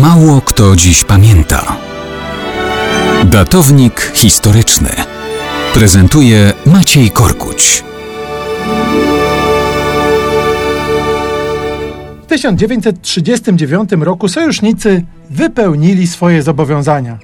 Mało kto dziś pamięta. Datownik historyczny prezentuje Maciej Korkuć. W 1939 roku sojusznicy wypełnili swoje zobowiązania.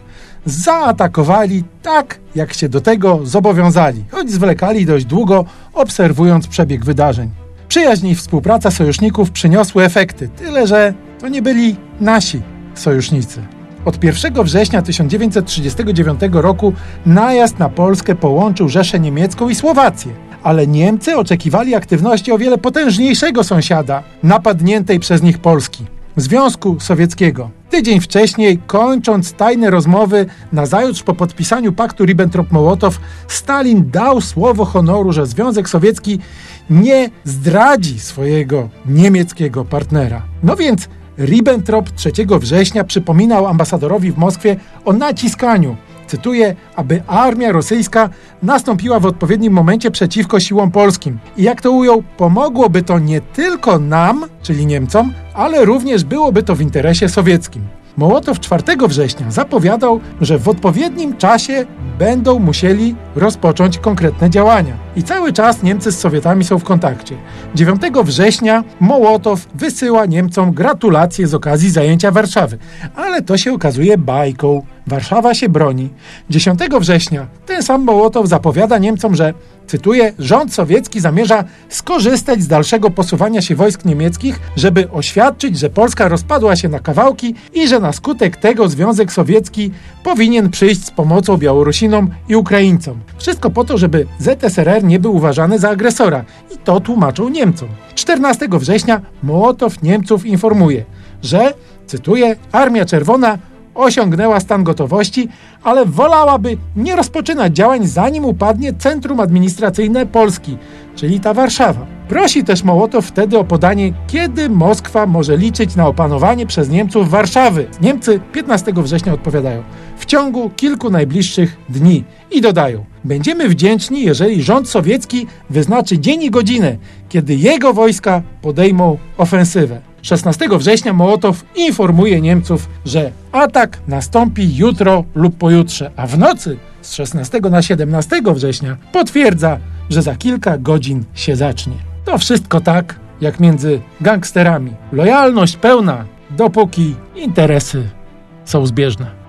Zaatakowali tak, jak się do tego zobowiązali, choć zwlekali dość długo, obserwując przebieg wydarzeń. Przyjaźń i współpraca sojuszników przyniosły efekty, tyle że to nie byli nasi sojusznicy. Od 1 września 1939 roku najazd na Polskę połączył Rzeszę Niemiecką i Słowację. Ale Niemcy oczekiwali aktywności o wiele potężniejszego sąsiada, napadniętej przez nich Polski. Związku Sowieckiego. Tydzień wcześniej, kończąc tajne rozmowy, nazajutrz po podpisaniu paktu Ribbentrop-Mołotow, Stalin dał słowo honoru, że Związek Sowiecki nie zdradzi swojego niemieckiego partnera. No więc Ribbentrop 3 września przypominał ambasadorowi w Moskwie o naciskaniu, cytuję, aby armia rosyjska nastąpiła w odpowiednim momencie przeciwko siłom polskim. I jak to ujął, pomogłoby to nie tylko nam, czyli Niemcom, ale również byłoby to w interesie sowieckim. Mołotow 4 września zapowiadał, że w odpowiednim czasie będą musieli rozpocząć konkretne działania. I cały czas Niemcy z Sowietami są w kontakcie. 9 września Mołotow wysyła Niemcom gratulacje z okazji zajęcia Warszawy, ale to się okazuje bajką. Warszawa się broni. 10 września ten sam Mołotow zapowiada Niemcom, że, cytuję, rząd sowiecki zamierza skorzystać z dalszego posuwania się wojsk niemieckich, żeby oświadczyć, że Polska rozpadła się na kawałki i że na skutek tego Związek Sowiecki powinien przyjść z pomocą Białorusinom i Ukraińcom. Wszystko po to, żeby ZSRR nie był uważany za agresora i to tłumaczą Niemcom. 14 września Mołotow Niemców informuje, że, cytuję, Armia Czerwona osiągnęła stan gotowości, ale wolałaby nie rozpoczynać działań zanim upadnie centrum administracyjne Polski, czyli ta Warszawa. Prosi też Mołotow wtedy o podanie, kiedy Moskwa może liczyć na opanowanie przez Niemców Warszawy. Niemcy 15 września odpowiadają w ciągu kilku najbliższych dni i dodają: Będziemy wdzięczni, jeżeli rząd sowiecki wyznaczy dzień i godzinę, kiedy jego wojska podejmą ofensywę. 16 września Mołotow informuje Niemców, że atak nastąpi jutro lub pojutrze, a w nocy z 16 na 17 września potwierdza, że za kilka godzin się zacznie. To wszystko tak, jak między gangsterami. Lojalność pełna, dopóki interesy są zbieżne.